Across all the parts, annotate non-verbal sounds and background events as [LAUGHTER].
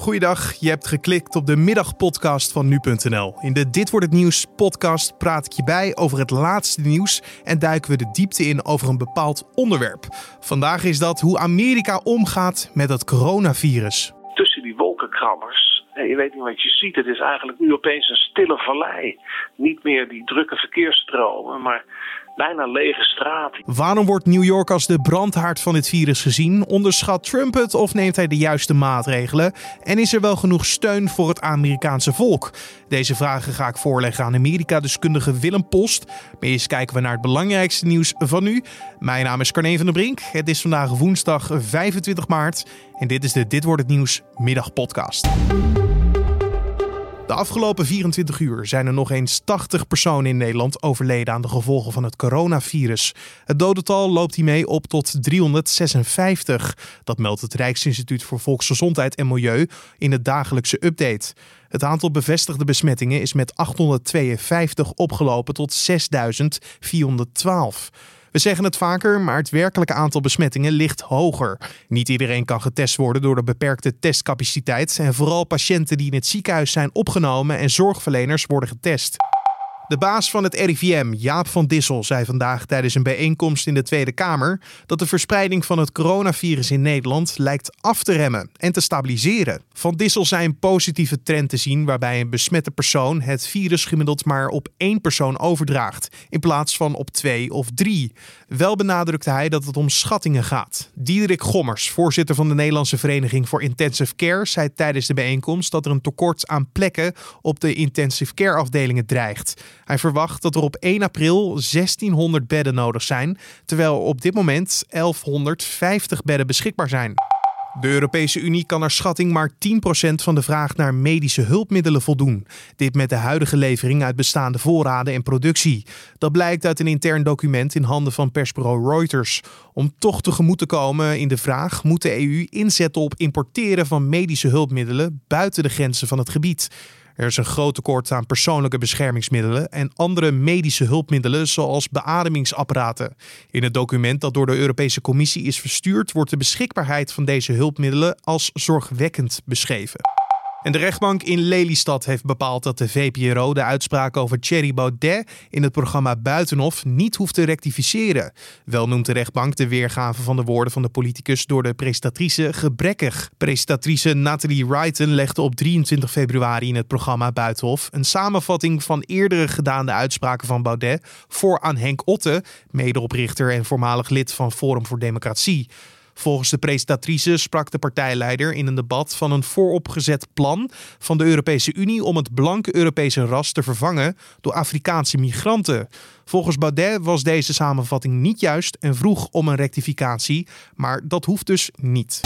Goeiedag, je hebt geklikt op de middagpodcast van nu.nl. In de Dit wordt het nieuws podcast praat ik je bij over het laatste nieuws en duiken we de diepte in over een bepaald onderwerp. Vandaag is dat hoe Amerika omgaat met het coronavirus. Tussen die wolkenkrabbers, je weet niet wat je ziet, het is eigenlijk nu opeens een stille vallei. Niet meer die drukke verkeersstromen, maar bijna lege straat. Waarom wordt New York als de brandhaard van dit virus gezien? Onderschat Trump het of neemt hij de juiste maatregelen? En is er wel genoeg steun voor het Amerikaanse volk? Deze vragen ga ik voorleggen aan Amerika-deskundige Willem Post. Maar eerst kijken we naar het belangrijkste nieuws van nu. Mijn naam is Carne van der Brink. Het is vandaag woensdag 25 maart. En dit is de Dit wordt het nieuws middagpodcast. De afgelopen 24 uur zijn er nog eens 80 personen in Nederland overleden aan de gevolgen van het coronavirus. Het dodental loopt hiermee op tot 356. Dat meldt het Rijksinstituut voor Volksgezondheid en Milieu in het dagelijkse update. Het aantal bevestigde besmettingen is met 852 opgelopen tot 6412. We zeggen het vaker, maar het werkelijke aantal besmettingen ligt hoger. Niet iedereen kan getest worden door de beperkte testcapaciteit en vooral patiënten die in het ziekenhuis zijn opgenomen en zorgverleners worden getest. De baas van het RIVM, Jaap van Dissel, zei vandaag tijdens een bijeenkomst in de Tweede Kamer dat de verspreiding van het coronavirus in Nederland lijkt af te remmen en te stabiliseren. Van Dissel zei een positieve trend te zien waarbij een besmette persoon het virus gemiddeld maar op één persoon overdraagt, in plaats van op twee of drie. Wel benadrukte hij dat het om schattingen gaat. Diederik Gommers, voorzitter van de Nederlandse Vereniging voor Intensive Care, zei tijdens de bijeenkomst dat er een tekort aan plekken op de intensive care afdelingen dreigt. Hij verwacht dat er op 1 april 1600 bedden nodig zijn, terwijl op dit moment 1150 bedden beschikbaar zijn. De Europese Unie kan naar schatting maar 10% van de vraag naar medische hulpmiddelen voldoen. Dit met de huidige levering uit bestaande voorraden en productie. Dat blijkt uit een intern document in handen van persbureau Reuters. Om toch tegemoet te komen in de vraag moet de EU inzetten op importeren van medische hulpmiddelen buiten de grenzen van het gebied. Er is een groot tekort aan persoonlijke beschermingsmiddelen en andere medische hulpmiddelen zoals beademingsapparaten. In het document dat door de Europese Commissie is verstuurd wordt de beschikbaarheid van deze hulpmiddelen als zorgwekkend beschreven. En de rechtbank in Lelystad heeft bepaald dat de VPRO de uitspraak over Thierry Baudet in het programma Buitenhof niet hoeft te rectificeren. Wel noemt de rechtbank de weergave van de woorden van de politicus door de presentatrice gebrekkig. Presentatrice Nathalie Wrighton legde op 23 februari in het programma Buitenhof een samenvatting van eerdere gedaande uitspraken van Baudet voor aan Henk Otte, medeoprichter en voormalig lid van Forum voor Democratie. Volgens de presentatrice sprak de partijleider in een debat van een vooropgezet plan van de Europese Unie om het blanke Europese ras te vervangen door Afrikaanse migranten. Volgens Baudet was deze samenvatting niet juist en vroeg om een rectificatie, maar dat hoeft dus niet.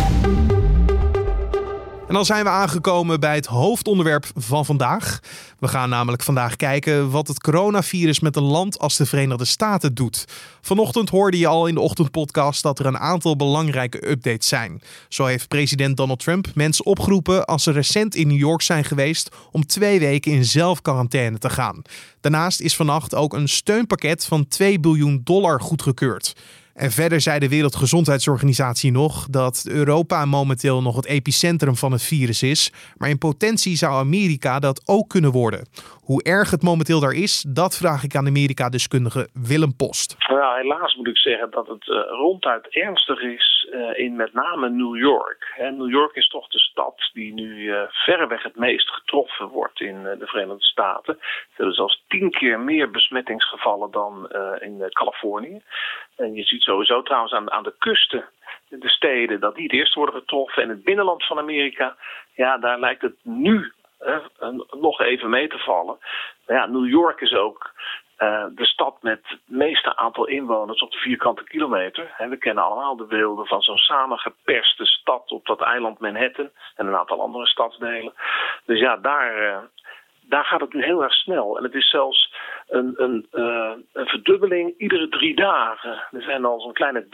En dan zijn we aangekomen bij het hoofdonderwerp van vandaag. We gaan namelijk vandaag kijken wat het coronavirus met een land als de Verenigde Staten doet. Vanochtend hoorde je al in de ochtendpodcast dat er een aantal belangrijke updates zijn. Zo heeft president Donald Trump mensen opgeroepen als ze recent in New York zijn geweest om twee weken in zelfquarantaine te gaan. Daarnaast is vannacht ook een steunpakket van 2 biljoen dollar goedgekeurd. En verder zei de Wereldgezondheidsorganisatie nog dat Europa momenteel nog het epicentrum van het virus is, maar in potentie zou Amerika dat ook kunnen worden. Hoe erg het momenteel daar is, dat vraag ik aan Amerika-deskundige Willem Post. Nou, helaas moet ik zeggen dat het uh, ronduit ernstig is uh, in met name New York. New York is toch de stad die nu uh, verreweg het meest getroffen wordt in de Verenigde Staten. Er is zelfs tien keer meer besmettingsgevallen dan in Californië. En je ziet sowieso trouwens aan, aan de kusten de steden dat die het eerst worden getroffen. En het binnenland van Amerika, ja, daar lijkt het nu nog even mee te vallen. Maar ja, New York is ook uh, de stad met het meeste aantal inwoners op de vierkante kilometer. we kennen allemaal de beelden van zo'n samengeperste stad op dat eiland Manhattan en een aantal andere stadsdelen. Dus ja, daar, uh, daar gaat het nu heel erg snel. En het is zelfs een, een, uh, een verdubbeling iedere drie dagen. Er zijn al zo'n kleine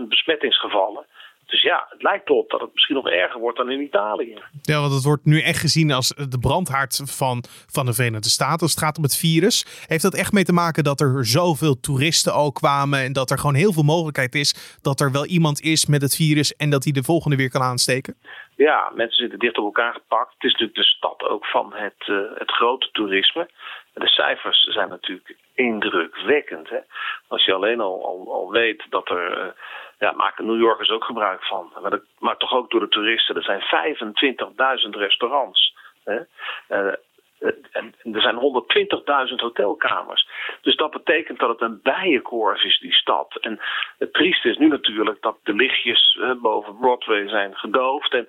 30.000 besmettingsgevallen. Dus ja, het lijkt erop dat het misschien nog erger wordt dan in Italië. Ja, want het wordt nu echt gezien als de brandhaard van, van de Verenigde Staten als het gaat om het virus. Heeft dat echt mee te maken dat er zoveel toeristen ook kwamen en dat er gewoon heel veel mogelijkheid is dat er wel iemand is met het virus en dat hij de volgende weer kan aansteken? Ja, mensen zitten dicht op elkaar gepakt. Het is natuurlijk de stad ook van het, uh, het grote toerisme. De cijfers zijn natuurlijk indrukwekkend. Hè? Als je alleen al, al, al weet dat er. Uh, ja, maken New Yorkers ook gebruik van. Maar, dat, maar toch ook door de toeristen. Er zijn 25.000 restaurants. Hè? Uh, en er zijn 120.000 hotelkamers. Dus dat betekent dat het een bijenkorf is, die stad. En het trieste is nu natuurlijk dat de lichtjes boven Broadway zijn gedoofd. En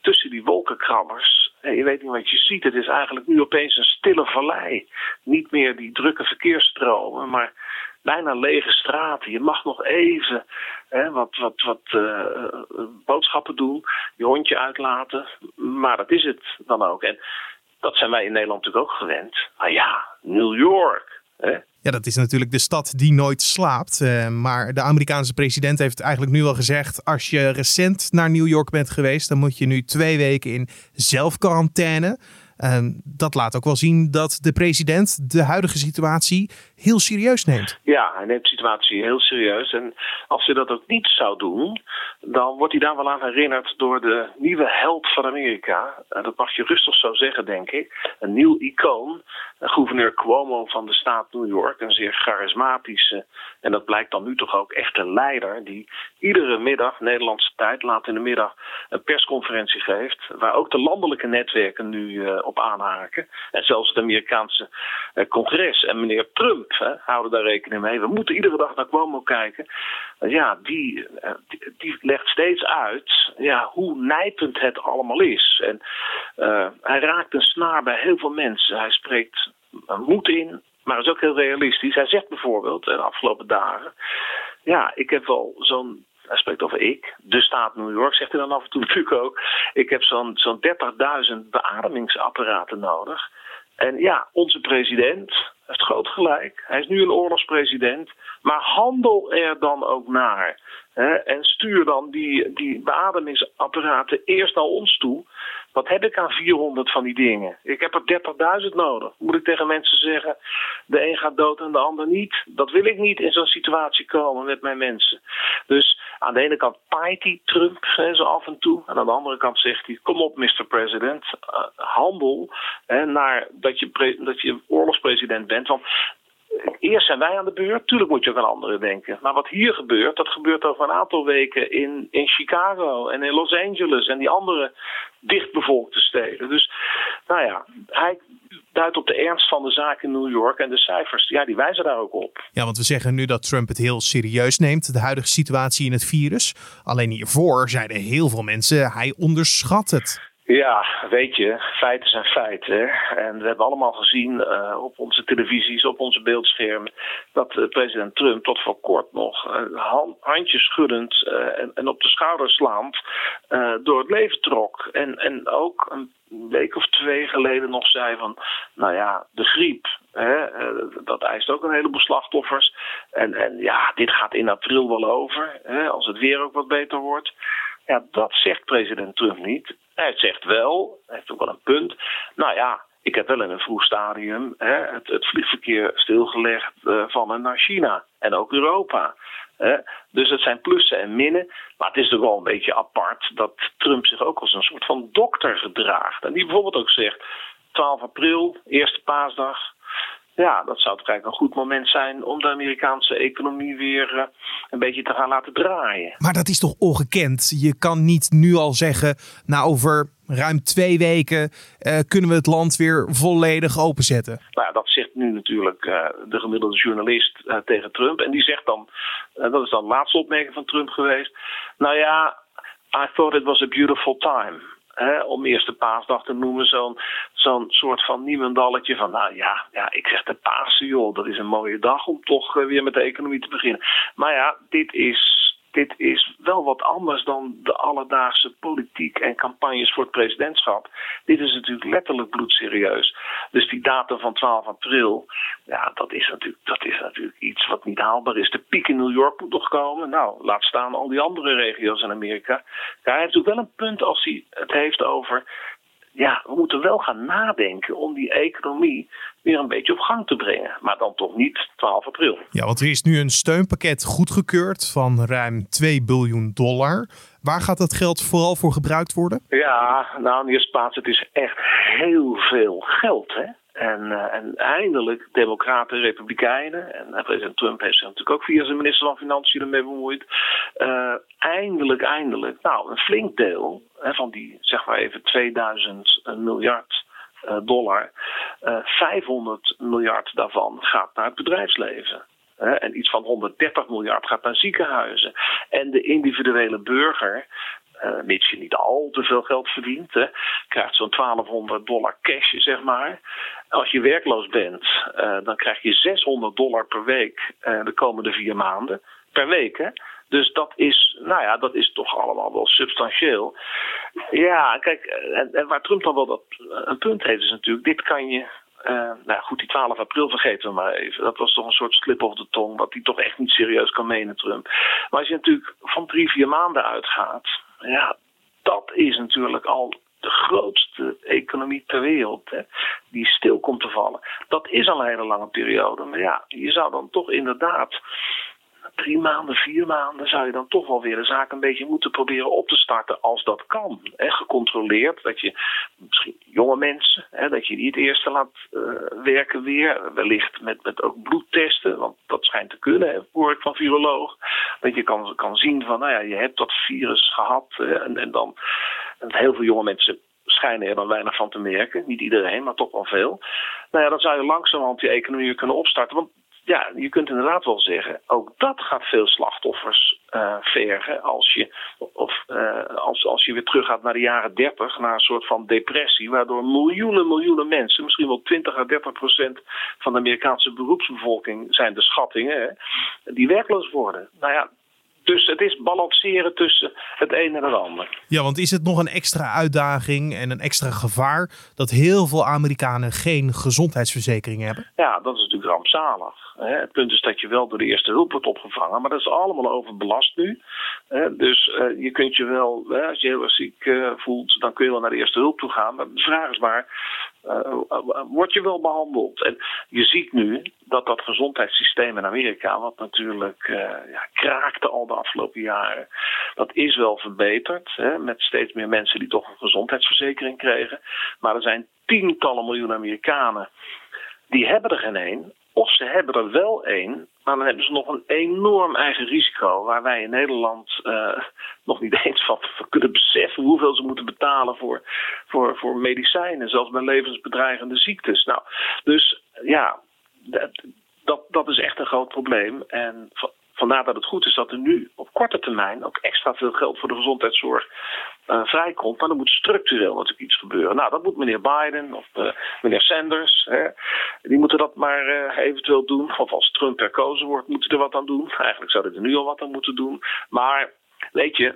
tussen die wolkenkrabbers, je weet niet wat je ziet. Het is eigenlijk nu opeens een stille vallei. Niet meer die drukke verkeersstromen, maar bijna lege straten. Je mag nog even hè, wat, wat, wat uh, boodschappen doen, je hondje uitlaten. Maar dat is het dan ook. En dat zijn wij in Nederland natuurlijk ook gewend. Maar ja, New York. Hè? Ja, dat is natuurlijk de stad die nooit slaapt. Uh, maar de Amerikaanse president heeft eigenlijk nu al gezegd: als je recent naar New York bent geweest, dan moet je nu twee weken in zelfquarantaine. Uh, dat laat ook wel zien dat de president de huidige situatie heel serieus neemt. Ja, hij neemt de situatie heel serieus. En als hij dat ook niet zou doen, dan wordt hij daar wel aan herinnerd door de nieuwe held van Amerika. Uh, dat mag je rustig zo zeggen, denk ik. Een nieuw icoon. gouverneur Cuomo van de staat New York. Een zeer charismatische, en dat blijkt dan nu toch ook echte leider. Die iedere middag, Nederlandse tijd, laat in de middag een persconferentie geeft. Waar ook de landelijke netwerken nu uh, aanhaken. En zelfs het Amerikaanse uh, congres. En meneer Trump hè, houden daar rekening mee. We moeten iedere dag naar Cuomo kijken. ja, die, die, die, legt steeds uit ja, hoe nijpend het allemaal is. En uh, hij raakt een snaar bij heel veel mensen. Hij spreekt moed in, maar is ook heel realistisch. Hij zegt bijvoorbeeld de afgelopen dagen: Ja, ik heb wel zo'n hij spreekt over ik, de staat New York, zegt hij dan af en toe natuurlijk ook. Ik heb zo'n zo'n 30.000 beademingsapparaten nodig. En ja, onze president heeft groot gelijk. Hij is nu een oorlogspresident. Maar handel er dan ook naar. Hè? En stuur dan die, die beademingsapparaten eerst naar ons toe. Wat heb ik aan 400 van die dingen? Ik heb er 30.000 nodig. Moet ik tegen mensen zeggen: de een gaat dood en de ander niet? Dat wil ik niet in zo'n situatie komen met mijn mensen. Dus aan de ene kant paait hij Trump hè, zo af en toe. En aan de andere kant zegt hij: Kom op, Mr. President, uh, handel hè, naar dat je, dat je oorlogspresident bent. Want eerst zijn wij aan de beurt. Tuurlijk moet je ook aan anderen denken. Maar wat hier gebeurt, dat gebeurt over een aantal weken in, in Chicago en in Los Angeles en die andere dichtbevolkte steden. Dus nou ja, hij duidt op de ernst van de zaak in New York en de cijfers, ja, die wijzen daar ook op. Ja, want we zeggen nu dat Trump het heel serieus neemt, de huidige situatie in het virus. Alleen hiervoor zeiden heel veel mensen, hij onderschat het. Ja, weet je, feiten zijn feiten. En we hebben allemaal gezien uh, op onze televisies, op onze beeldschermen, dat uh, president Trump tot voor kort nog hand, handjes schuddend en, en, op de schouder slaand door het leven trok. En, en ook een week of twee geleden nog zei van, nou ja, de griep, hè, dat eist ook een heleboel slachtoffers. En, en ja, dit gaat in april wel over, hè, als het weer ook wat beter wordt. Ja, dat zegt president Trump niet. Hij zegt wel, hij heeft ook wel een punt. Nou ja, ik heb wel in een vroeg stadium hè, het, het, vliegverkeer stilgelegd uh, van en naar China en ook Europa. Hè. Dus het zijn plussen en minnen. Maar het is toch wel een beetje apart dat Trump zich ook als een soort van dokter gedraagt. En die bijvoorbeeld ook zegt: 12 april, eerste paasdag. Ja, dat zou toch eigenlijk een goed moment zijn om de Amerikaanse economie weer uh, een beetje te gaan laten draaien. Maar dat is toch ongekend? Je kan niet nu al zeggen, nou over ruim twee weken uh, kunnen we het land weer volledig openzetten. Nou ja, dat zegt nu natuurlijk uh, de gemiddelde journalist tegen Trump. En die zegt dan, dat is dan de laatste opmerking van Trump geweest. Nou ja, I thought it was a beautiful time hè, om eerste paasdag te noemen, zo'n zo'n soort van niemendalletje van, nou ja, ja, ik zeg de Pasen, joh, dat is een mooie dag om toch eh, weer met de economie te beginnen. Maar ja, dit is dit is wel wat anders dan de alledaagse politiek en campagnes voor het presidentschap. Dit is natuurlijk letterlijk bloedserieus. Dus die datum van 12 april, ja, dat is natuurlijk, dat is natuurlijk iets wat niet haalbaar is. De piek in New York moet nog komen. Nou, laat staan al die andere regio's in Amerika. Ja, hij heeft natuurlijk wel een punt als hij het heeft over ja, we moeten wel gaan nadenken om die economie weer een beetje op gang te brengen. Maar dan toch niet 12 april. Ja, want er is nu een steunpakket goedgekeurd van ruim 2 biljoen dollar. Waar gaat dat geld vooral voor gebruikt worden? Ja, nou in de eerste plaats, het is echt heel veel geld. Hè? En, uh, en eindelijk democraten en republikeinen, en uh, president Trump heeft zich natuurlijk ook via zijn minister van Financiën ermee bemoeid. Uh, eindelijk, eindelijk, nou een flink deel hè, van die zeg maar even 2000 miljard dollar, 500 miljard daarvan gaat naar het bedrijfsleven. En iets van 130 miljard gaat naar ziekenhuizen. En de individuele burger, uh, mits je niet al te veel geld verdient, hè, krijgt zo'n 1200 dollar cash, zeg maar. Als je werkloos bent, uh, dan krijg je 600 dollar per week uh, de komende vier maanden. Per week, hè? Dus dat is, nou ja, dat is toch allemaal wel substantieel. Ja, kijk, en, waar Trump dan wel dat, een punt heeft, is natuurlijk: dit kan je nou goed, die 12 april vergeten we maar even. Dat was toch een soort slip of de tong, wat hij toch echt niet serieus kan menen, Trump. Maar als je natuurlijk van drie, vier maanden uitgaat, ja, dat is natuurlijk al de grootste economie ter wereld, hè, die stil komt te vallen. Dat is al een hele lange periode. Maar ja, je zou dan toch inderdaad drie maanden, vier maanden zou je dan toch wel weer de zaak een beetje moeten proberen op te starten als dat kan. Gecontroleerd, dat je misschien jonge mensen, dat je die het eerste laat uh, werken weer. Wellicht met, met ook bloedtesten, want dat schijnt te kunnen, hoor ik van viroloog. Dat je kan, kan zien van, nou ja, je hebt dat virus gehad en, en dan en heel veel jonge mensen schijnen er dan weinig van te merken. Niet iedereen, maar toch wel veel. Nou ja, dan zou je langzamerhand die economie kunnen opstarten. Want ja, je kunt inderdaad wel zeggen, ook dat gaat veel slachtoffers uh, vergen als je, of, uh, als, als je weer teruggaat naar de jaren 30, naar een soort van depressie, waardoor miljoenen, miljoenen mensen, misschien wel 20 à 30 procent van de Amerikaanse beroepsbevolking zijn de schattingen, hè, die werkloos worden. Nou ja, dus het is balanceren tussen het een en het ander. Ja, want is het nog een extra uitdaging en een extra gevaar dat heel veel Amerikanen geen gezondheidsverzekering hebben? Ja, dat is natuurlijk rampzalig. Het punt is dat je wel door de eerste hulp wordt opgevangen, maar dat is allemaal overbelast nu. Dus eh, je kunt je wel, als je heel erg ziek eh, voelt, dan kun je wel naar de eerste hulp toe gaan. Maar de vraag is maar, word je wel behandeld? En je ziet nu dat dat gezondheidssysteem in Amerika, wat natuurlijk ja, kraakte al de afgelopen jaren, dat is wel verbeterd. Hè, met steeds meer mensen die toch een gezondheidsverzekering kregen. Maar er zijn tientallen miljoen Amerikanen die hebben er geen één. Of ze hebben er wel één, maar dan hebben ze nog een enorm eigen risico. Waar wij in Nederland uh, nog niet eens [LAUGHS] van kunnen beseffen hoeveel ze moeten betalen voor, voor, voor medicijnen. Zelfs bij levensbedreigende ziektes. Nou, dus ja, dat, dat, dat is echt een groot probleem. En vandaar dat het goed is dat er nu op korte termijn ook extra veel geld voor de gezondheidszorg uh, vrijkomt. Maar er moet structureel natuurlijk iets gebeuren. Nou, dat moet meneer Biden of uh, meneer Sanders. Hè, die moeten dat maar uh, eventueel doen. Of als Trump herkozen wordt, moeten er wat aan doen. Eigenlijk zouden er nu al wat aan moeten doen. Maar weet je,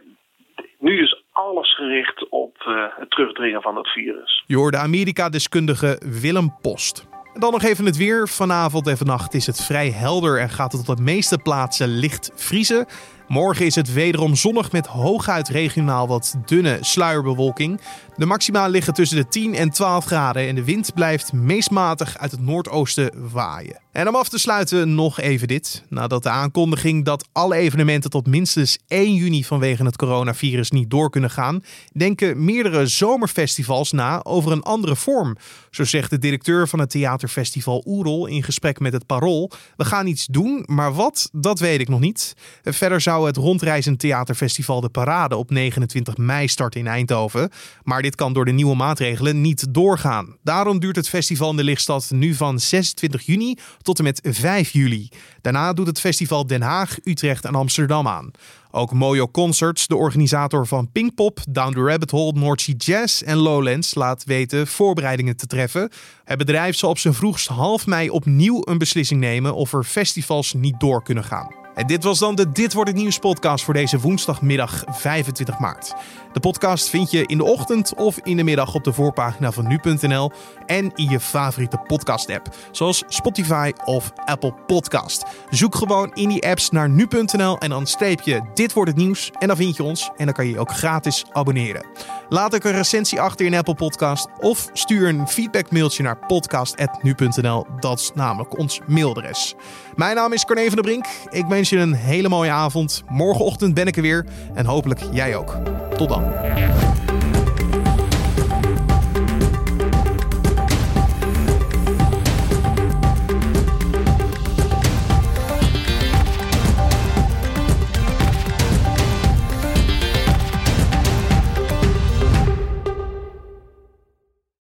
nu is alles gericht op het terugdringen van het virus. Je hoorde Amerika-deskundige Willem Post. Dan nog even het weer. Vanavond en vannacht is het vrij helder en gaat het op de meeste plaatsen licht vriezen. Morgen is het wederom zonnig met hooguit regionaal wat dunne sluierbewolking. De maxima liggen tussen de 10 en 12 graden en de wind blijft meest matig uit het noordoosten waaien. En om af te sluiten nog even dit. Nadat de aankondiging dat alle evenementen tot minstens 1 juni vanwege het coronavirus niet door kunnen gaan, denken meerdere zomerfestivals na over een andere vorm. Zo zegt de directeur van het theaterfestival Oerol in gesprek met het Parool. We gaan iets doen, maar wat, dat weet ik nog niet. Verder zou het rondreizend theaterfestival De Parade op 29 mei starten in Eindhoven. Maar dit kan door de nieuwe maatregelen niet doorgaan. Daarom duurt het festival in de Lichtstad nu van 26 juni tot en met 5 juli. Daarna doet het festival Den Haag, Utrecht en Amsterdam aan. Ook Mojo Concerts, de organisator van Pinkpop, Down the Rabbit Hole, North Jazz en Lowlands, laat weten voorbereidingen te treffen. Het bedrijf zal op zijn vroegst half mei opnieuw een beslissing nemen of er festivals niet door kunnen gaan. En dit was dan de Dit wordt het nieuws podcast voor deze woensdagmiddag 25 maart. De podcast vind je in de ochtend of in de middag op de voorpagina van nu.nl en in je favoriete podcast app, zoals Spotify of Apple Podcast. Zoek gewoon in die apps naar nu.nl en dan streep je Dit wordt het nieuws en dan vind je ons en dan kan je je ook gratis abonneren. Laat ook een recensie achter in Apple Podcast of stuur een feedbackmailtje naar podcast@nu.nl. Dat is namelijk ons mailadres. Mijn naam is Corné van der Brink. Ik wens je een hele mooie avond. Morgenochtend ben ik er weer en hopelijk jij ook. Tot dan.